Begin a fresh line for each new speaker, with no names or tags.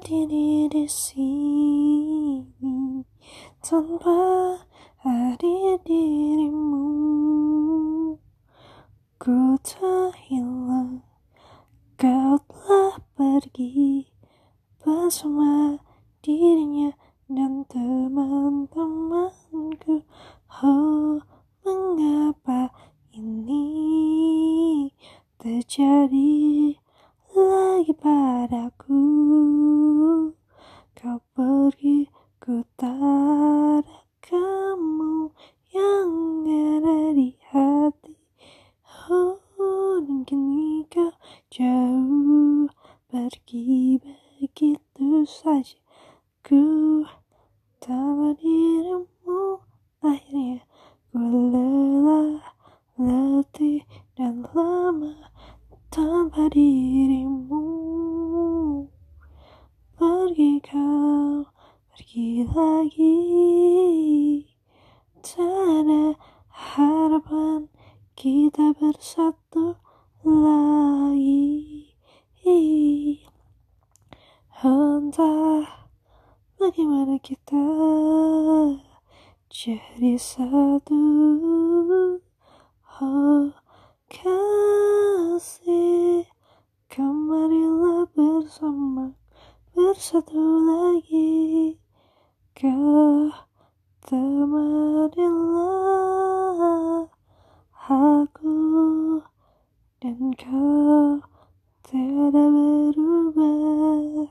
berdiri di sini tanpa hadir dirimu. Ku tak hilang, kau telah pergi bersama dirinya dan teman-temanku. Oh, mengapa ini terjadi lagi padaku? Kau pergi, ku tak ada kamu yang ada di hati. Oh, dan kini kau jauh pergi begitu saja. Ku tanpa dirimu akhirnya ku lelah, letih dan lemah tanpa dirimu. Pergi kau, pergi lagi. Tak ada harapan kita bersatu lagi. Entah bagaimana kita jadi satu. Oh, kasih, kemarilah bersama bersatu lagi. Kau temanilah aku dan kau tiada berubah.